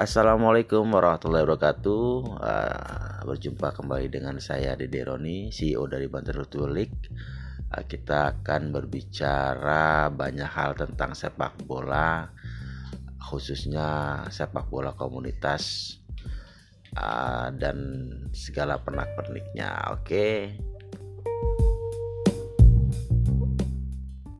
Assalamualaikum warahmatullahi wabarakatuh. Uh, berjumpa kembali dengan saya Dede Roni, CEO dari Banter Tulik. Uh, ah, kita akan berbicara banyak hal tentang sepak bola, khususnya sepak bola komunitas uh, dan segala pernak-perniknya. Oke. Okay?